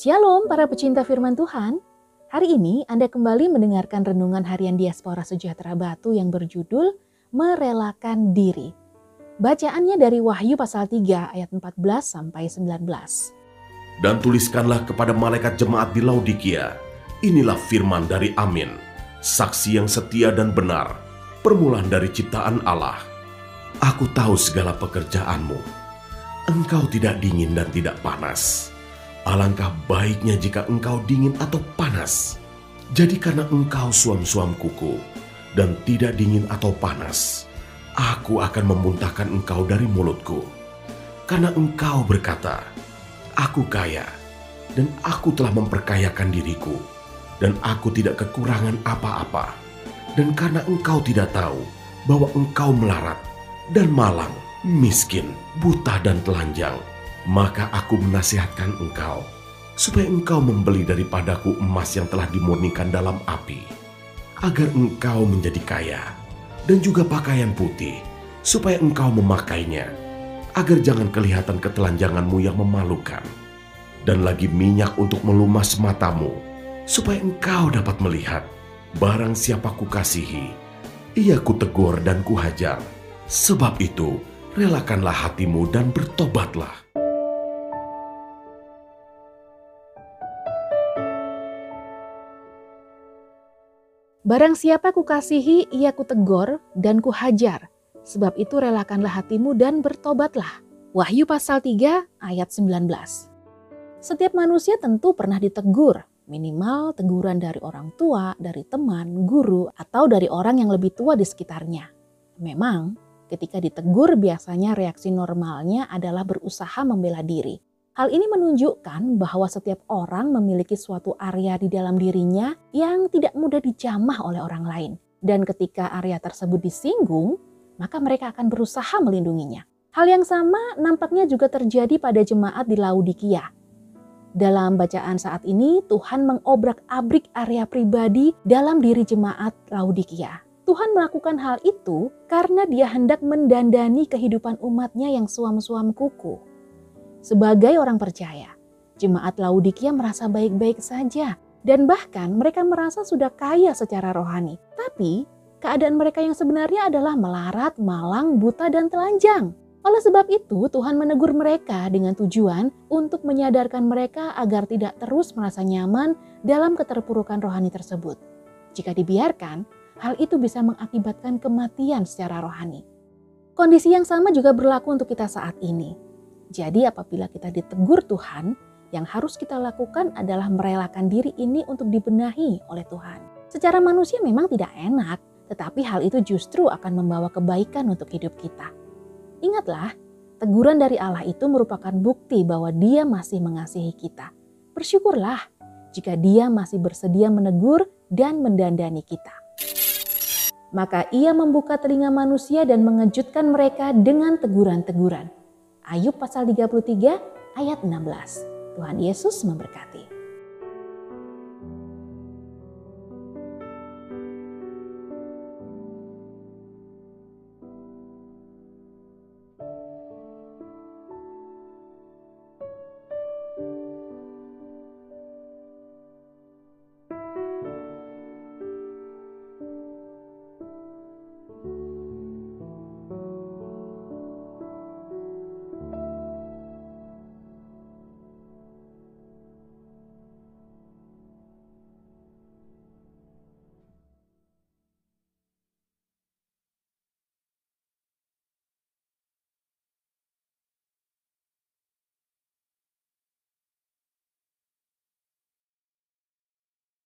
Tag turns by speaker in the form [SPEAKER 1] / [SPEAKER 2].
[SPEAKER 1] Shalom para pecinta firman Tuhan. Hari ini Anda kembali mendengarkan renungan harian Diaspora Sejahtera Batu yang berjudul Merelakan Diri. Bacaannya dari Wahyu pasal 3 ayat 14 sampai 19.
[SPEAKER 2] Dan tuliskanlah kepada malaikat jemaat di Laodikia, inilah firman dari Amin, saksi yang setia dan benar, permulaan dari ciptaan Allah. Aku tahu segala pekerjaanmu. Engkau tidak dingin dan tidak panas Alangkah baiknya jika engkau dingin atau panas. Jadi karena engkau suam-suam kuku dan tidak dingin atau panas, aku akan memuntahkan engkau dari mulutku. Karena engkau berkata, aku kaya dan aku telah memperkayakan diriku dan aku tidak kekurangan apa-apa. Dan karena engkau tidak tahu bahwa engkau melarat dan malang, miskin, buta dan telanjang, maka aku menasihatkan engkau, supaya engkau membeli daripadaku emas yang telah dimurnikan dalam api, agar engkau menjadi kaya, dan juga pakaian putih, supaya engkau memakainya, agar jangan kelihatan ketelanjanganmu yang memalukan, dan lagi minyak untuk melumas matamu, supaya engkau dapat melihat barang siapa kukasihi, ia kutegur dan kuhajar. Sebab itu, relakanlah hatimu dan bertobatlah.
[SPEAKER 1] Barang siapa kukasihi, ia kutegor dan kuhajar. Sebab itu relakanlah hatimu dan bertobatlah. Wahyu pasal 3 ayat 19. Setiap manusia tentu pernah ditegur, minimal teguran dari orang tua, dari teman, guru, atau dari orang yang lebih tua di sekitarnya. Memang, ketika ditegur biasanya reaksi normalnya adalah berusaha membela diri. Hal ini menunjukkan bahwa setiap orang memiliki suatu area di dalam dirinya yang tidak mudah dijamah oleh orang lain. Dan ketika area tersebut disinggung, maka mereka akan berusaha melindunginya. Hal yang sama nampaknya juga terjadi pada jemaat di Laodikia. Dalam bacaan saat ini, Tuhan mengobrak-abrik area pribadi dalam diri jemaat Laodikia. Tuhan melakukan hal itu karena dia hendak mendandani kehidupan umatnya yang suam-suam kuku. Sebagai orang percaya, jemaat Laodikia merasa baik-baik saja dan bahkan mereka merasa sudah kaya secara rohani. Tapi keadaan mereka yang sebenarnya adalah melarat, malang, buta, dan telanjang. Oleh sebab itu, Tuhan menegur mereka dengan tujuan untuk menyadarkan mereka agar tidak terus merasa nyaman dalam keterpurukan rohani tersebut. Jika dibiarkan, hal itu bisa mengakibatkan kematian secara rohani. Kondisi yang sama juga berlaku untuk kita saat ini. Jadi apabila kita ditegur Tuhan, yang harus kita lakukan adalah merelakan diri ini untuk dibenahi oleh Tuhan. Secara manusia memang tidak enak, tetapi hal itu justru akan membawa kebaikan untuk hidup kita. Ingatlah, teguran dari Allah itu merupakan bukti bahwa Dia masih mengasihi kita. Bersyukurlah jika Dia masih bersedia menegur dan mendandani kita. Maka Ia membuka telinga manusia dan mengejutkan mereka dengan teguran-teguran Ayub pasal 33 ayat 16. Tuhan Yesus memberkati.